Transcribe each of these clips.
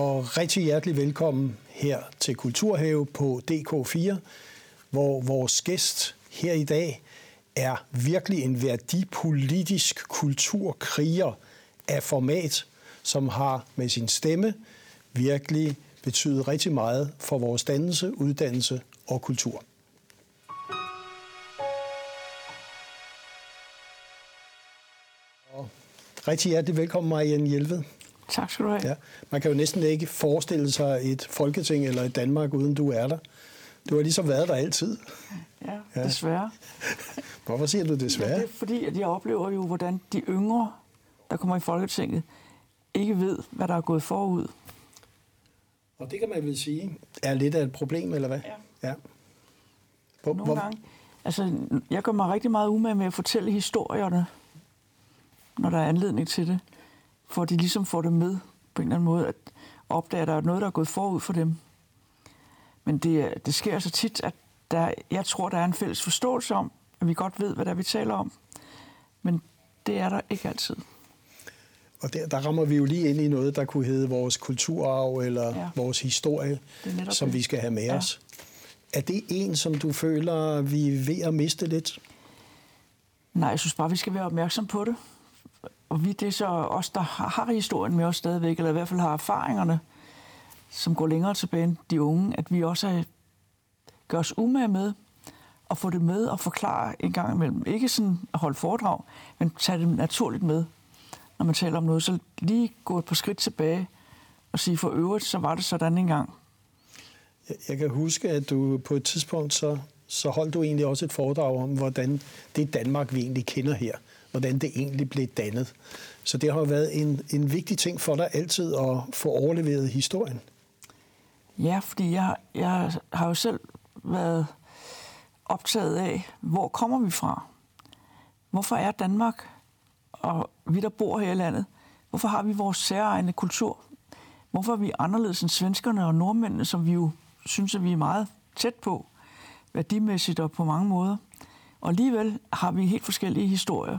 og rigtig hjertelig velkommen her til Kulturhave på DK4, hvor vores gæst her i dag er virkelig en værdipolitisk kulturkriger af format, som har med sin stemme virkelig betydet rigtig meget for vores dannelse, uddannelse og kultur. Rigtig hjertelig velkommen, Marianne Hjelved. Tak skal du have. Ja. Man kan jo næsten ikke forestille sig et folketing eller et Danmark, uden du er der. Du har ligesom været der altid. Ja, ja. desværre. Hvorfor siger du desværre? Ja, det er fordi, at jeg oplever jo, hvordan de yngre, der kommer i Folketinget, ikke ved, hvad der er gået forud. Og det kan man vel sige er lidt af et problem, eller hvad? Ja. ja. Hvor, Nogle hvor... gange. Altså, jeg gør mig rigtig meget umage med at fortælle historierne, når der er anledning til det for de ligesom får det med på en eller anden måde, at opdage, at der er noget, der er gået forud for dem. Men det, det sker så tit, at der, jeg tror, der er en fælles forståelse om, at vi godt ved, hvad der vi taler om. Men det er der ikke altid. Og der, der rammer vi jo lige ind i noget, der kunne hedde vores kulturarv eller ja. vores historie, som det. vi skal have med ja. os. Er det en, som du føler, vi er ved at miste lidt? Nej, jeg synes bare, vi skal være opmærksom på det og vi det er så os, der har, historien med os stadigvæk, eller i hvert fald har erfaringerne, som går længere tilbage end de unge, at vi også er, gør os umage med at få det med og forklare en gang imellem. Ikke sådan at holde foredrag, men tage det naturligt med, når man taler om noget. Så lige gå et par skridt tilbage og sige, for øvrigt, så var det sådan en gang. Jeg kan huske, at du på et tidspunkt, så, så holdt du egentlig også et foredrag om, hvordan det Danmark, vi egentlig kender her, hvordan det egentlig blev dannet. Så det har været en, en vigtig ting for dig altid at få overleveret historien. Ja, fordi jeg, jeg har jo selv været optaget af, hvor kommer vi fra? Hvorfor er Danmark og vi, der bor her i landet, hvorfor har vi vores særegne kultur? Hvorfor er vi anderledes end svenskerne og nordmændene, som vi jo synes, at vi er meget tæt på, værdimæssigt og på mange måder? Og alligevel har vi helt forskellige historier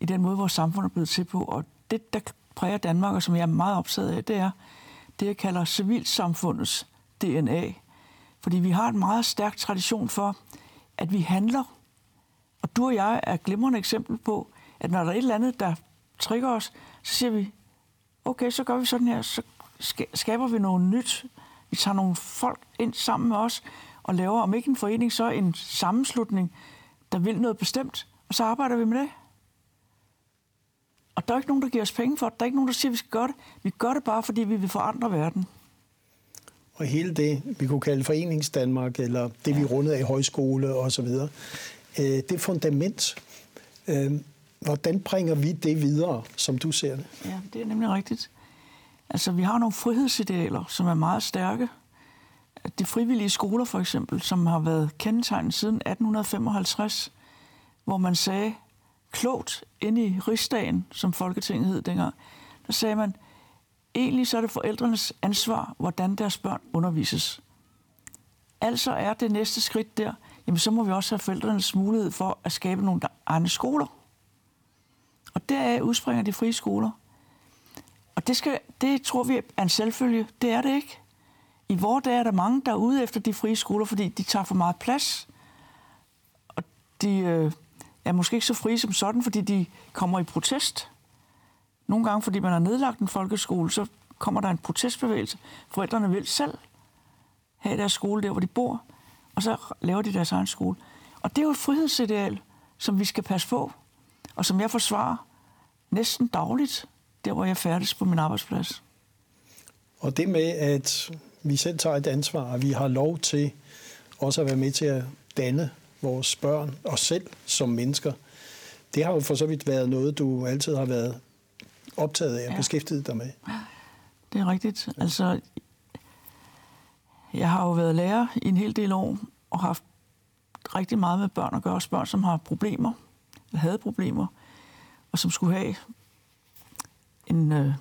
i den måde, vores samfund er blevet til på. Og det, der præger Danmark, og som jeg er meget optaget af, det er det, jeg kalder civilsamfundets DNA. Fordi vi har en meget stærk tradition for, at vi handler. Og du og jeg er et glimrende eksempel på, at når der er et eller andet, der trigger os, så siger vi, okay, så gør vi sådan her, så skaber vi noget nyt. Vi tager nogle folk ind sammen med os, og laver, om ikke en forening, så en sammenslutning, der vil noget bestemt, og så arbejder vi med det. Og der er ikke nogen, der giver os penge for det. Der er ikke nogen, der siger, at vi skal gøre det. Vi gør det bare, fordi vi vil forandre verden. Og hele det, vi kunne kalde Foreningsdanmark, eller det, ja. vi rundede af i højskole og så videre, øh, det fundament, øh, hvordan bringer vi det videre, som du ser det? Ja, det er nemlig rigtigt. Altså, vi har nogle frihedsidealer, som er meget stærke. De frivillige skoler, for eksempel, som har været kendetegnet siden 1855, hvor man sagde, klogt inde i rigsdagen, som Folketinget hed dengang, der sagde man, egentlig så er det forældrenes ansvar, hvordan deres børn undervises. Altså er det næste skridt der, jamen så må vi også have forældrenes mulighed for at skabe nogle egne skoler. Og deraf udspringer de frie skoler. Og det, skal, det tror vi er en selvfølge. Det er det ikke. I vores dag er der mange, der er ude efter de frie skoler, fordi de tager for meget plads. Og de, øh, er måske ikke så frie som sådan, fordi de kommer i protest. Nogle gange, fordi man har nedlagt en folkeskole, så kommer der en protestbevægelse. Forældrene vil selv have deres skole der, hvor de bor, og så laver de deres egen skole. Og det er jo et frihedsideal, som vi skal passe på, og som jeg forsvarer næsten dagligt, der hvor jeg færdes på min arbejdsplads. Og det med, at vi selv tager et ansvar, og vi har lov til også at være med til at danne vores børn og selv som mennesker, det har jo for så vidt været noget, du altid har været optaget af og ja. beskæftiget dig med. Det er rigtigt. Altså, jeg har jo været lærer i en hel del år og haft rigtig meget med børn at gøre. Også børn, som har problemer, eller havde problemer, og som skulle have en øh,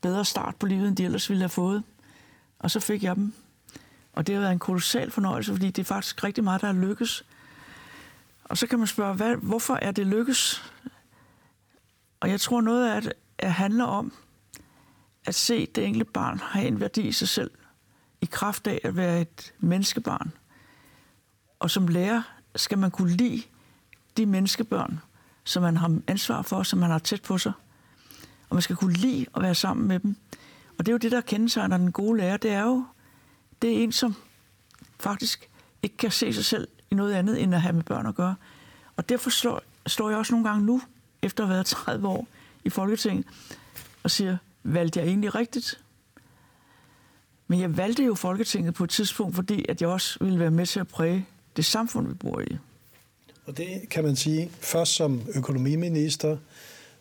bedre start på livet, end de ellers ville have fået. Og så fik jeg dem. Og det har været en kolossal fornøjelse, fordi det er faktisk rigtig meget, der er lykkes og så kan man spørge, hvad, hvorfor er det lykkes? Og jeg tror noget af det handler om, at se det enkelte barn have en værdi i sig selv, i kraft af at være et menneskebarn. Og som lærer skal man kunne lide de menneskebørn, som man har ansvar for, som man har tæt på sig. Og man skal kunne lide at være sammen med dem. Og det er jo det, der kendetegner den gode lærer. Det er jo det er en, som faktisk ikke kan se sig selv i noget andet, end at have med børn at gøre. Og derfor slår, står jeg også nogle gange nu, efter at have været 30 år i Folketinget, og siger, valgte jeg egentlig rigtigt? Men jeg valgte jo Folketinget på et tidspunkt, fordi at jeg også ville være med til at præge det samfund, vi bor i. Og det kan man sige, først som økonomiminister,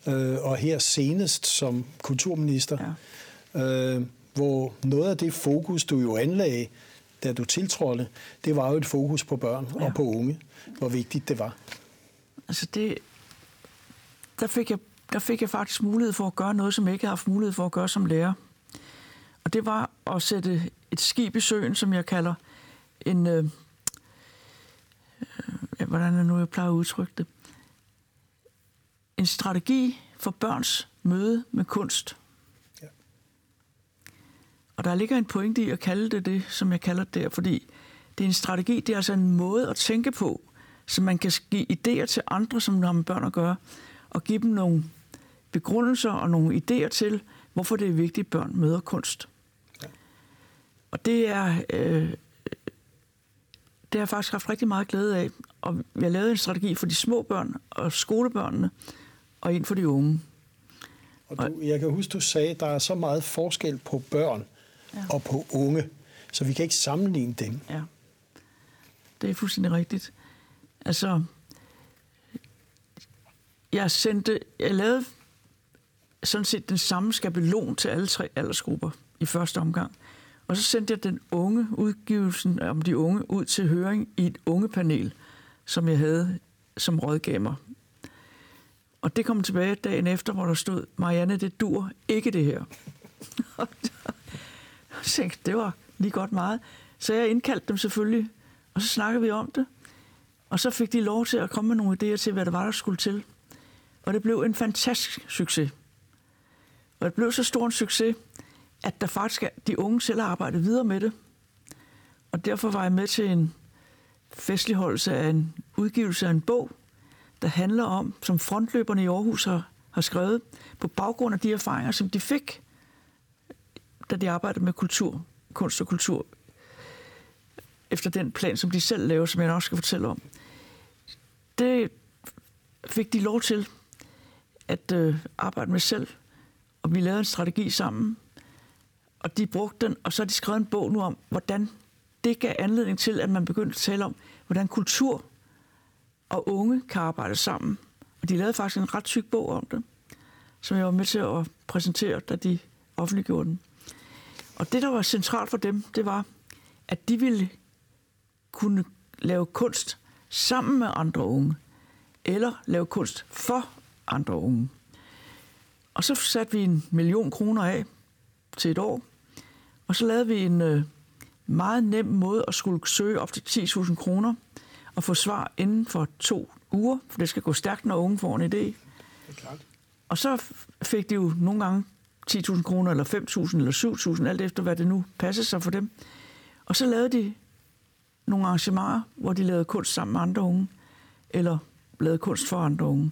øh, og her senest som kulturminister, ja. øh, hvor noget af det fokus, du jo anlagde, da du tiltrådte, det var jo et fokus på børn ja. og på unge, hvor vigtigt det var. Altså det, der fik, jeg, der fik jeg faktisk mulighed for at gøre noget, som jeg ikke havde haft mulighed for at gøre som lærer. Og det var at sætte et skib i søen, som jeg kalder en... Øh, øh, hvordan er nu, jeg plejer at udtrykke det? En strategi for børns møde med kunst. Og der ligger en pointe i at kalde det det, som jeg kalder det der, fordi det er en strategi, det er altså en måde at tænke på, så man kan give idéer til andre, som har med børn at gøre, og give dem nogle begrundelser og nogle idéer til, hvorfor det er vigtigt, at børn møder kunst. Ja. Og det er, øh, det har jeg faktisk haft rigtig meget glæde af. Og vi har lavet en strategi for de små børn og skolebørnene, og en for de unge. Og du, jeg kan huske, du sagde, at der er så meget forskel på børn ja. og på unge, så vi kan ikke sammenligne dem. Ja, det er fuldstændig rigtigt. Altså, jeg sendte, jeg lavede sådan set den samme skabelon til alle tre aldersgrupper i første omgang. Og så sendte jeg den unge udgivelsen om de unge ud til høring i et ungepanel, som jeg havde som rådgaver. Og det kom tilbage dagen efter, hvor der stod, Marianne, det dur ikke det her. jeg tænkte, det var lige godt meget. Så jeg indkaldte dem selvfølgelig, og så snakkede vi om det. Og så fik de lov til at komme med nogle idéer til, hvad det var, der skulle til. Og det blev en fantastisk succes. Og det blev så stor en succes, at der faktisk er, de unge selv har arbejdet videre med det. Og derfor var jeg med til en festligholdelse af en udgivelse af en bog, der handler om, som frontløberne i Aarhus har, har skrevet, på baggrund af de erfaringer, som de fik, da de arbejdede med kultur, kunst og kultur, efter den plan, som de selv lavede, som jeg også skal fortælle om. Det fik de lov til at øh, arbejde med selv, og vi lavede en strategi sammen, og de brugte den, og så har de skrevet en bog nu om, hvordan det gav anledning til, at man begyndte at tale om, hvordan kultur og unge kan arbejde sammen. Og de lavede faktisk en ret tyk bog om det, som jeg var med til at præsentere, da de offentliggjorde den. Og det, der var centralt for dem, det var, at de ville kunne lave kunst sammen med andre unge, eller lave kunst for andre unge. Og så satte vi en million kroner af til et år, og så lavede vi en øh, meget nem måde at skulle søge op til 10.000 kroner og få svar inden for to uger, for det skal gå stærkt, når unge får en idé. Det er klart. Og så fik de jo nogle gange 10.000 kroner, eller 5.000, eller 7.000, alt efter hvad det nu passede sig for dem. Og så lavede de nogle arrangementer, hvor de lavede kunst sammen med andre unge, eller lavede kunst for andre unge.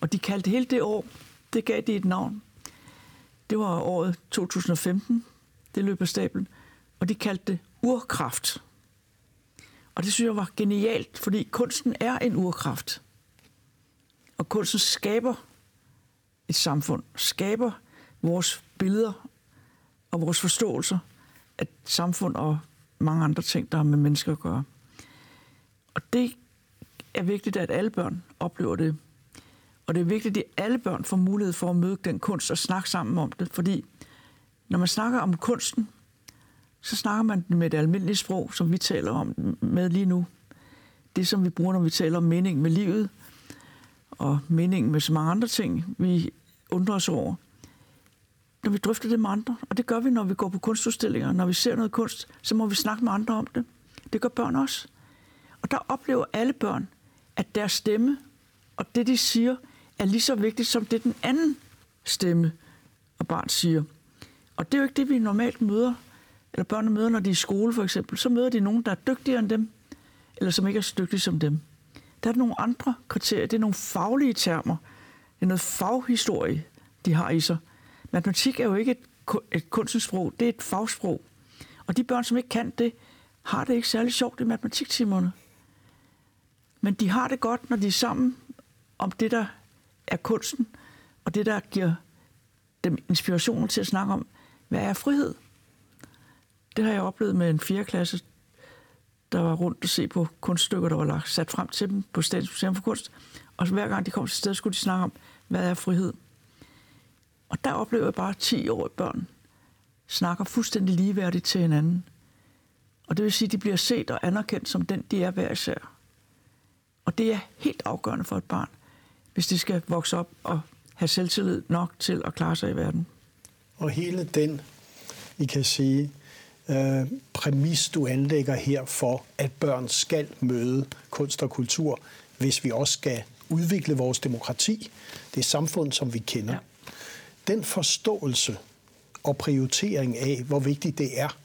Og de kaldte hele det år, det gav de et navn. Det var året 2015, det løb af stablen, og de kaldte det urkraft. Og det synes jeg var genialt, fordi kunsten er en urkraft. Og kunsten skaber et samfund, skaber vores billeder og vores forståelser af samfund og mange andre ting, der har med mennesker at gøre. Og det er vigtigt, at alle børn oplever det. Og det er vigtigt, at alle børn får mulighed for at møde den kunst og snakke sammen om det, fordi når man snakker om kunsten, så snakker man med det almindelige sprog, som vi taler om med lige nu. Det, som vi bruger, når vi taler om mening med livet, og meningen med så mange andre ting, vi undrer os over. Når vi drøfter det med andre, og det gør vi, når vi går på kunstudstillinger, når vi ser noget kunst, så må vi snakke med andre om det. Det gør børn også. Og der oplever alle børn, at deres stemme og det, de siger, er lige så vigtigt som det, den anden stemme og barn siger. Og det er jo ikke det, vi normalt møder, eller børnene møder, når de er i skole for eksempel. Så møder de nogen, der er dygtigere end dem, eller som ikke er så dygtige som dem. Der er nogle andre kriterier, det er nogle faglige termer, det er noget faghistorie, de har i sig. Matematik er jo ikke et, et kunstens sprog, det er et fagsprog. Og de børn, som ikke kan det, har det ikke særlig sjovt i matematiktimerne. Men de har det godt, når de er sammen om det, der er kunsten, og det, der giver dem inspiration til at snakke om, hvad er frihed? Det har jeg oplevet med en 4. klasse, der var rundt og se på kunststykker, der var lagt, sat frem til dem på Statens Museum for Kunst. Og hver gang de kom til stedet, skulle de snakke om, hvad er frihed? Og der oplever jeg bare 10 år børn snakker fuldstændig ligeværdigt til hinanden. Og det vil sige, at de bliver set og anerkendt som den, de er hver især. Og det er helt afgørende for et barn, hvis de skal vokse op og have selvtillid nok til at klare sig i verden. Og hele den, vi kan sige, øh, præmis, du anlægger her for, at børn skal møde kunst og kultur, hvis vi også skal udvikle vores demokrati, det samfund, som vi kender. Ja. Den forståelse og prioritering af, hvor vigtigt det er,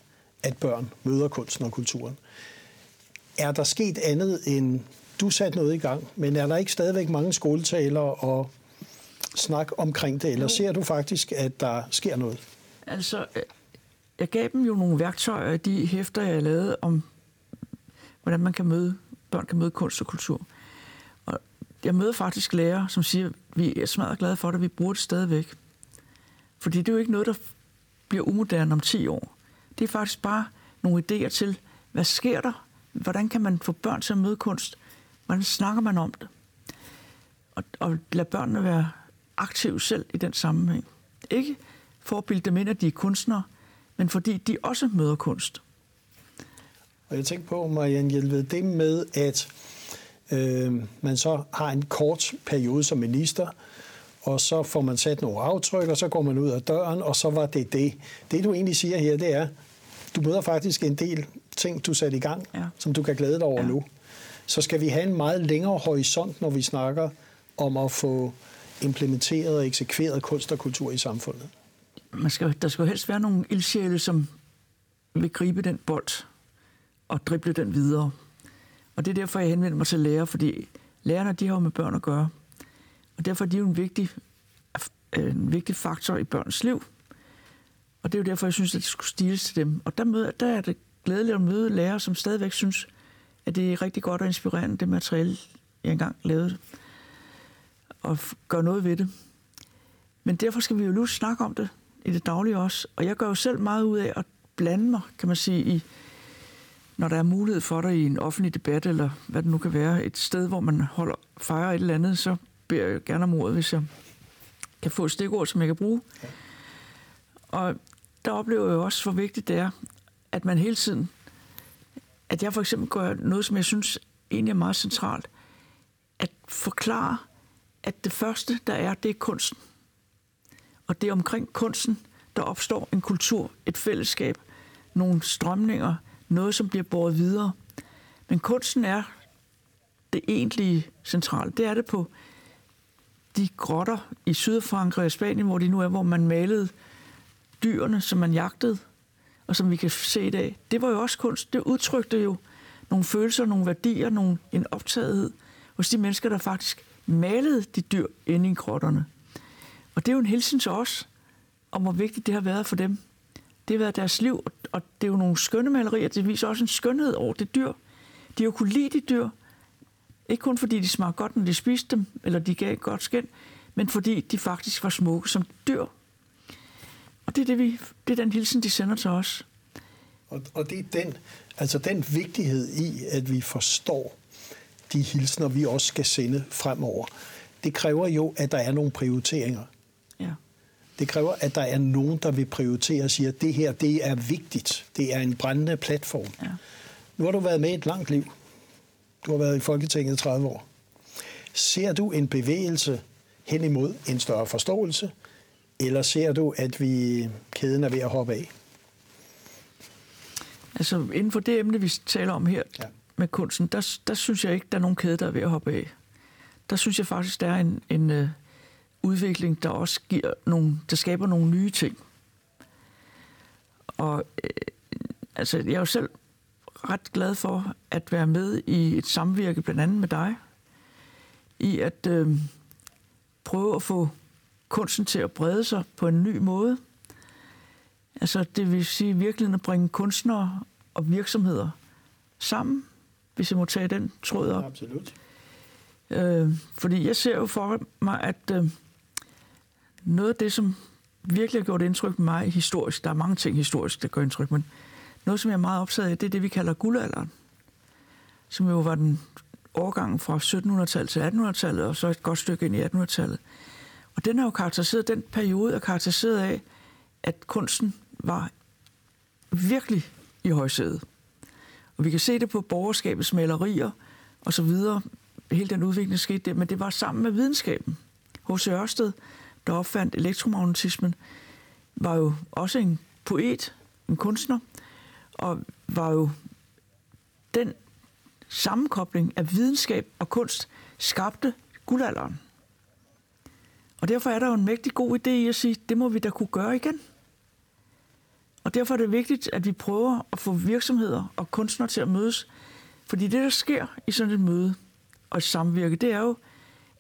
at børn møder kunsten og kulturen. Er der sket andet end, du satte noget i gang, men er der ikke stadigvæk mange skoletaler og snak omkring det, eller ser du faktisk, at der sker noget? Altså, jeg gav dem jo nogle værktøjer, de hæfter, jeg lavede om, hvordan man kan møde, børn kan møde kunst og kultur. Og jeg møder faktisk lærere, som siger, vi er smadret glade for det, vi bruger det stadigvæk. Fordi det er jo ikke noget, der bliver umoderne om 10 år. Det er faktisk bare nogle idéer til, hvad sker der? Hvordan kan man få børn til at møde kunst? Hvordan snakker man om det? Og, og lade børnene være aktive selv i den sammenhæng. Ikke for at bilde dem ind, at de er kunstnere, men fordi de også møder kunst. Og jeg tænker på, Marianne Hjelved, det med, at øh, man så har en kort periode som minister, og så får man sat nogle aftryk, og så går man ud af døren, og så var det det. Det, du egentlig siger her, det er, du møder faktisk en del ting, du satte i gang, ja. som du kan glæde dig over ja. nu. Så skal vi have en meget længere horisont, når vi snakker om at få implementeret og eksekveret kunst og kultur i samfundet man skal, der skal helst være nogle ildsjæle, som vil gribe den bold og drible den videre. Og det er derfor, jeg henvender mig til lærer, fordi lærerne de har jo med børn at gøre. Og derfor er de jo en vigtig, øh, en vigtig faktor i børns liv. Og det er jo derfor, jeg synes, at det skulle stiles til dem. Og der, møder, der er det glædeligt at møde lærere, som stadigvæk synes, at det er rigtig godt og inspirerende, det materiale, jeg engang lavede, og gøre noget ved det. Men derfor skal vi jo nu snakke om det, i det daglige også. Og jeg gør jo selv meget ud af at blande mig, kan man sige, i, når der er mulighed for det i en offentlig debat, eller hvad det nu kan være, et sted, hvor man holder, fejrer et eller andet, så beder jeg gerne om ordet, hvis jeg kan få et stikord, som jeg kan bruge. Og der oplever jeg også, hvor vigtigt det er, at man hele tiden, at jeg for eksempel gør noget, som jeg synes egentlig er meget centralt, at forklare, at det første, der er, det er kunsten. Og det er omkring kunsten, der opstår en kultur, et fællesskab, nogle strømninger, noget, som bliver båret videre. Men kunsten er det egentlige centrale. Det er det på de grotter i Sydfrankrig og Spanien, hvor de nu er, hvor man malede dyrene, som man jagtede, og som vi kan se i dag. Det var jo også kunst. Det udtrykte jo nogle følelser, nogle værdier, nogle, en optagethed hos de mennesker, der faktisk malede de dyr inde i grotterne. Og det er jo en hilsen til os, om hvor vigtigt det har været for dem. Det har været deres liv, og det er jo nogle skønne malerier. Det viser også en skønhed over det dyr. De har jo kunne lide de dyr. Ikke kun fordi de smagte godt, når de spiste dem, eller de gav et godt skænd, men fordi de faktisk var smukke som dyr. Og det er, det, vi, det er den hilsen, de sender til os. Og, og det er den, altså den vigtighed i, at vi forstår de hilsner, vi også skal sende fremover. Det kræver jo, at der er nogle prioriteringer. Ja. Det kræver, at der er nogen, der vil prioritere og siger, at det her det er vigtigt. Det er en brændende platform. Ja. Nu har du været med et langt liv. Du har været i Folketinget 30 år. Ser du en bevægelse hen imod en større forståelse, eller ser du, at vi kæden er ved at hoppe af? Altså inden for det emne, vi taler om her ja. med kunsten, der, der synes jeg ikke, der er nogen kæde, der er ved at hoppe af. Der synes jeg faktisk, der er en, en, udvikling, der også giver nogle, der skaber nogle nye ting. Og øh, altså, jeg er jo selv ret glad for at være med i et samvirke, blandt andet med dig, i at øh, prøve at få kunsten til at brede sig på en ny måde. Altså, det vil sige virkelig at bringe kunstnere og virksomheder sammen, hvis jeg må tage den tråd op. Absolut. Øh, fordi jeg ser jo for mig, at øh, noget af det, som virkelig har gjort indtryk på mig historisk, der er mange ting historisk, der gør indtryk, men noget, som jeg er meget optaget af, det er det, vi kalder guldalderen, som jo var den overgang fra 1700-tallet til 1800-tallet, og så et godt stykke ind i 1800-tallet. Og den er jo karakteriseret, den periode er karakteriseret af, at kunsten var virkelig i højsædet. Og vi kan se det på borgerskabets malerier og så videre. Hele den udvikling skete der, men det var sammen med videnskaben. H.C. Ørsted, der opfandt elektromagnetismen, var jo også en poet, en kunstner, og var jo den sammenkobling af videnskab og kunst skabte guldalderen. Og derfor er der jo en mægtig god idé i at sige, det må vi da kunne gøre igen. Og derfor er det vigtigt, at vi prøver at få virksomheder og kunstnere til at mødes. Fordi det, der sker i sådan et møde og et samvirke, det er jo,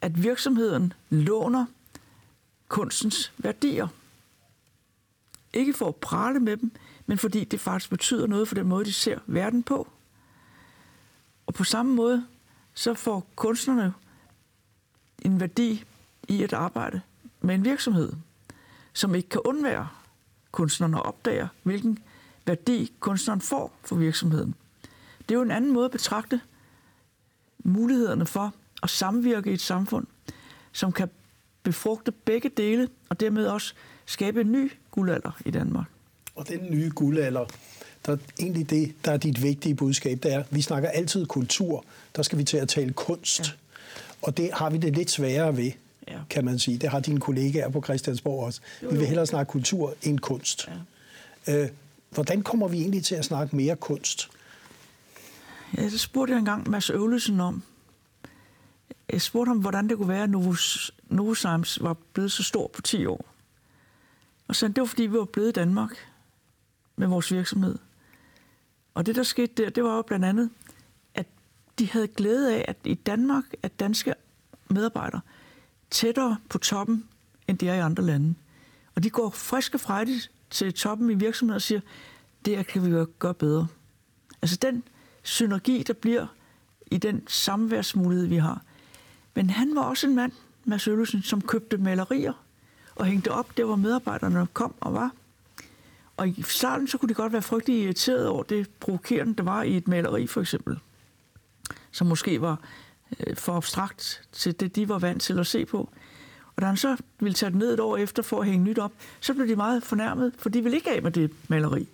at virksomheden låner kunstens værdier. Ikke for at prale med dem, men fordi det faktisk betyder noget for den måde, de ser verden på. Og på samme måde, så får kunstnerne en værdi i at arbejde med en virksomhed, som ikke kan undvære kunstnerne opdager, hvilken værdi kunstneren får for virksomheden. Det er jo en anden måde at betragte mulighederne for at samvirke i et samfund, som kan befrugte begge dele, og dermed også skabe en ny guldalder i Danmark. Og den nye guldalder, der er egentlig det, der er dit vigtige budskab, det er, vi snakker altid kultur, der skal vi til at tale kunst. Ja. Og det har vi det lidt sværere ved, ja. kan man sige. Det har dine kollegaer på Christiansborg også. Jo, jo. Vi vil hellere snakke kultur end kunst. Ja. Øh, hvordan kommer vi egentlig til at snakke mere kunst? Ja, det spurgte jeg engang Mads Øvlesen om. Jeg spurgte ham, hvordan det kunne være, at Novos, Novozymes var blevet så stor på 10 år. Og så det var, fordi vi var blevet i Danmark med vores virksomhed. Og det, der skete der, det var jo blandt andet, at de havde glæde af, at i Danmark, at danske medarbejdere tættere på toppen, end de er i andre lande. Og de går friske det til toppen i virksomheden og siger, det her kan vi jo gøre bedre. Altså den synergi, der bliver i den samværsmulighed, vi har. Men han var også en mand, Mads Øllesen, som købte malerier og hængte op der, hvor medarbejderne kom og var. Og i starten, så kunne de godt være frygtelig irriteret over det provokerende, der var i et maleri, for eksempel. Som måske var øh, for abstrakt til det, de var vant til at se på. Og da han så ville tage det ned et år efter for at hænge nyt op, så blev de meget fornærmet, for de ville ikke af med det maleri,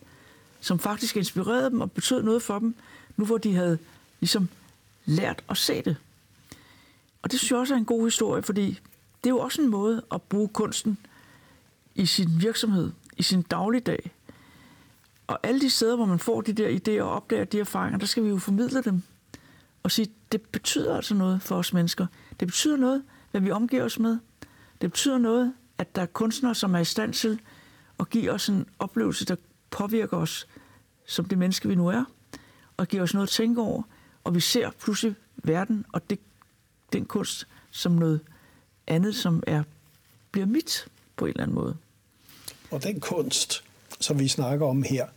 som faktisk inspirerede dem og betød noget for dem, nu hvor de havde ligesom lært at se det. Og det synes jeg også er en god historie, fordi det er jo også en måde at bruge kunsten i sin virksomhed, i sin dagligdag. Og alle de steder, hvor man får de der idéer og opdager de erfaringer, der skal vi jo formidle dem og sige, det betyder altså noget for os mennesker. Det betyder noget, hvad vi omgiver os med. Det betyder noget, at der er kunstnere, som er i stand til at give os en oplevelse, der påvirker os som det menneske, vi nu er, og giver os noget at tænke over, og vi ser pludselig verden og det, den kunst som noget andet, som er, bliver mit på en eller anden måde. Og den kunst, som vi snakker om her,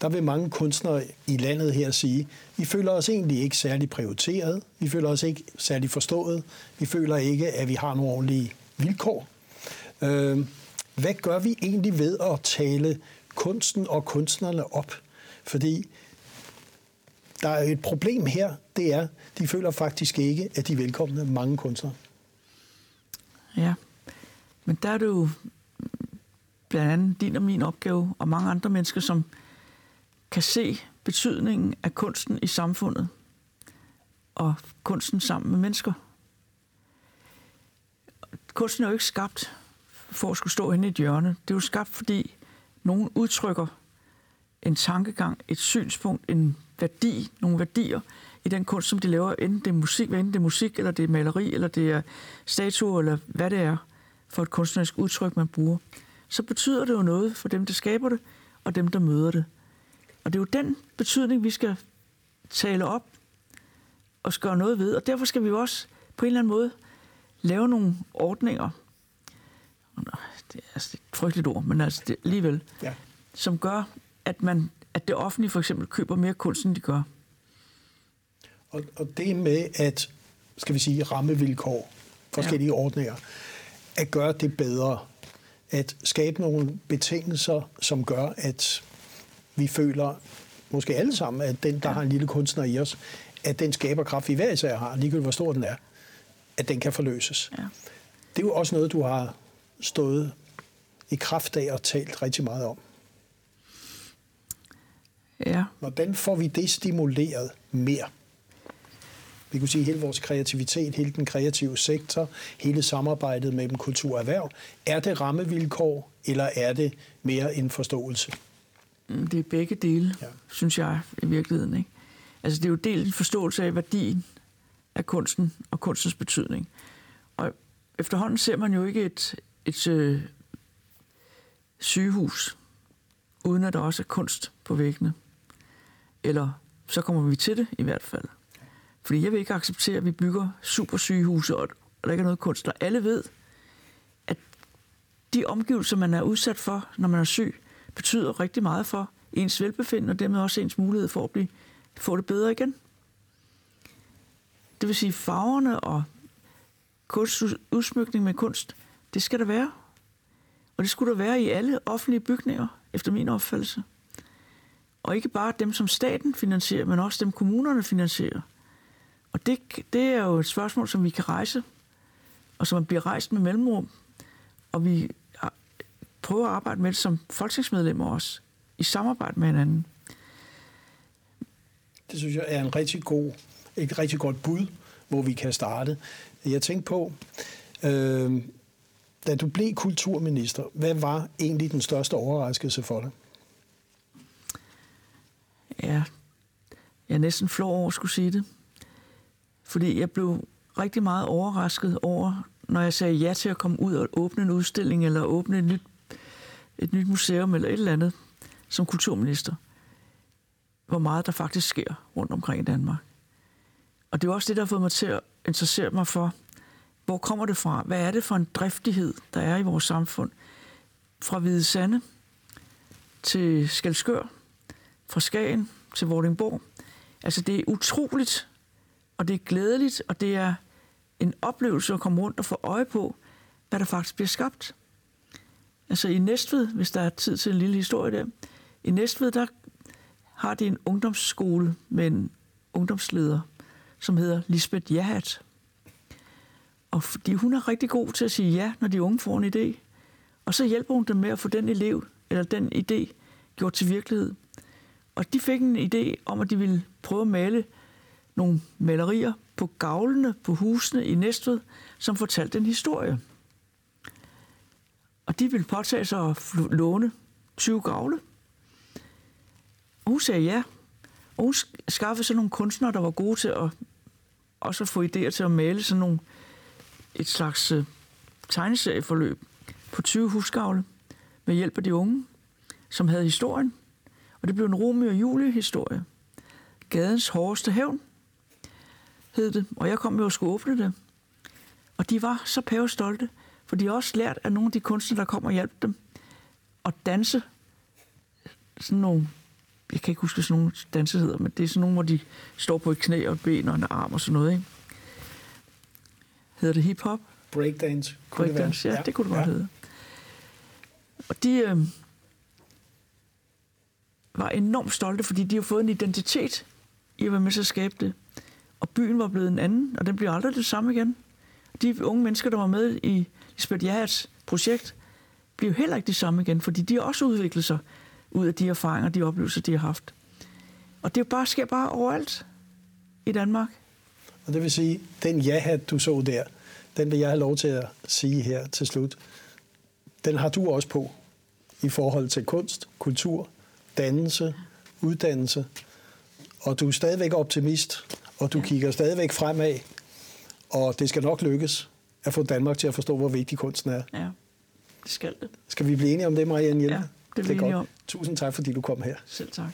der vil mange kunstnere i landet her sige, vi føler os egentlig ikke særlig prioriteret, vi føler os ikke særlig forstået, vi føler ikke, at vi har nogle ordentlige vilkår. Øh, hvad gør vi egentlig ved at tale kunsten og kunstnerne op? Fordi der er et problem her, det er, de føler faktisk ikke, at de er velkomne mange kunstnere. Ja, men der er det jo blandt andet din og min opgave, og mange andre mennesker, som kan se betydningen af kunsten i samfundet, og kunsten sammen med mennesker. Kunsten er jo ikke skabt for at skulle stå inde i et hjørne. Det er jo skabt, fordi nogen udtrykker en tankegang, et synspunkt, en værdi, nogle værdier i den kunst, som de laver, enten det er musik, enten det er musik, eller det er maleri, eller det er statuer, eller hvad det er for et kunstnerisk udtryk, man bruger, så betyder det jo noget for dem, der skaber det, og dem, der møder det. Og det er jo den betydning, vi skal tale op og gøre noget ved. Og derfor skal vi også på en eller anden måde lave nogle ordninger. Det er altså et frygteligt ord, men altså det, alligevel. Ja. Som gør, at, man, at det offentlige for eksempel køber mere kunst, end de gør. Og, og det med at, skal vi sige, rammevilkår, forskellige ja. ordninger, at gøre det bedre, at skabe nogle betingelser, som gør, at vi føler, måske alle sammen, at den, der har en lille kunstner i os, at den skaberkraft, vi hver især har, ligegyldigt hvor stor den er, at den kan forløses. Ja. Det er jo også noget, du har stået i kraft af og talt rigtig meget om. Ja. Hvordan får vi det stimuleret mere? Vi kunne sige, hele vores kreativitet, hele den kreative sektor, hele samarbejdet mellem kultur og erhverv. Er det rammevilkår, eller er det mere en forståelse? Mm, det er begge dele, ja. synes jeg i virkeligheden. Ikke? Altså det er jo delt en forståelse af værdien af kunsten og kunstens betydning. Og efterhånden ser man jo ikke et, et øh, sygehus, uden at der også er kunst på væggene. Eller så kommer vi til det i hvert fald. Fordi jeg vil ikke acceptere, at vi bygger supersygehuse, og der ikke er noget kunst. Og alle ved, at de omgivelser, man er udsat for, når man er syg, betyder rigtig meget for ens velbefindende, og dermed også ens mulighed for at blive, få det bedre igen. Det vil sige, farverne og kunstudsmykning med kunst, det skal der være. Og det skulle der være i alle offentlige bygninger, efter min opfattelse. Og ikke bare dem, som staten finansierer, men også dem, kommunerne finansierer. Og det, det er jo et spørgsmål, som vi kan rejse, og som bliver rejst med mellemrum. Og vi prøver at arbejde med det som folketingsmedlemmer også, i samarbejde med hinanden. Det synes jeg er en rigtig god, et rigtig godt bud, hvor vi kan starte. Jeg tænkte på, øh, da du blev kulturminister, hvad var egentlig den største overraskelse for dig? Ja, jeg er næsten flov over at skulle sige det. Fordi jeg blev rigtig meget overrasket over, når jeg sagde ja til at komme ud og åbne en udstilling, eller åbne et nyt, et nyt museum, eller et eller andet, som kulturminister. Hvor meget der faktisk sker rundt omkring i Danmark. Og det er også det, der har fået mig til at interessere mig for, hvor kommer det fra? Hvad er det for en driftighed, der er i vores samfund? Fra Hvide Sande til Skalskør, fra Skagen til Vordingborg. Altså det er utroligt, og det er glædeligt, og det er en oplevelse at komme rundt og få øje på, hvad der faktisk bliver skabt. Altså i Næstved, hvis der er tid til en lille historie der, i Næstved, der har de en ungdomsskole med en ungdomsleder, som hedder Lisbeth Jahat. Og fordi hun er rigtig god til at sige ja, når de unge får en idé. Og så hjælper hun dem med at få den elev, eller den idé, gjort til virkelighed. Og de fik en idé om, at de ville prøve at male nogle malerier på gavlene på husene i Næstved, som fortalte en historie. Og de ville påtage sig at låne 20 gavle. Og hun sagde ja. Og hun skaffede sådan nogle kunstnere, der var gode til at også at få idéer til at male sådan nogle, et slags uh, tegneserieforløb på 20 husgavle med hjælp af de unge, som havde historien. Og det blev en Romeo og Julie historie. Gadens hårdeste hævn hed det, og jeg kom jo og skulle åbne det. Og de var så pavestolte, for de har også lært af nogle af de kunstnere, der kom og hjalp dem, at danse sådan nogle, jeg kan ikke huske, sådan nogle danse hedder, men det er sådan nogle, hvor de står på et knæ og et ben og en arm og sådan noget, ikke? Hedder det hip-hop? Breakdance. Breakdance, ja, ja, det kunne det godt ja. hedde. Og de øh, var enormt stolte, fordi de har fået en identitet i at være med til at skabe det. Og byen var blevet en anden, og den bliver aldrig det samme igen. De unge mennesker, der var med i Lisbeth Jahats projekt, bliver heller ikke det samme igen, fordi de har også udviklet sig ud af de erfaringer, de oplevelser, de har haft. Og det bare, sker bare overalt i Danmark. Og det vil sige, den ja-hat, du så der, den vil jeg have lov til at sige her til slut. Den har du også på i forhold til kunst, kultur, dannelse, uddannelse. Og du er stadigvæk optimist og du kigger stadigvæk fremad, og det skal nok lykkes at få Danmark til at forstå, hvor vigtig kunsten er. Ja, det skal det. Skal vi blive enige om det, Marianne Hjelme? Ja, Det er, det er godt. Om. Tusind tak, fordi du kom her. Selv tak.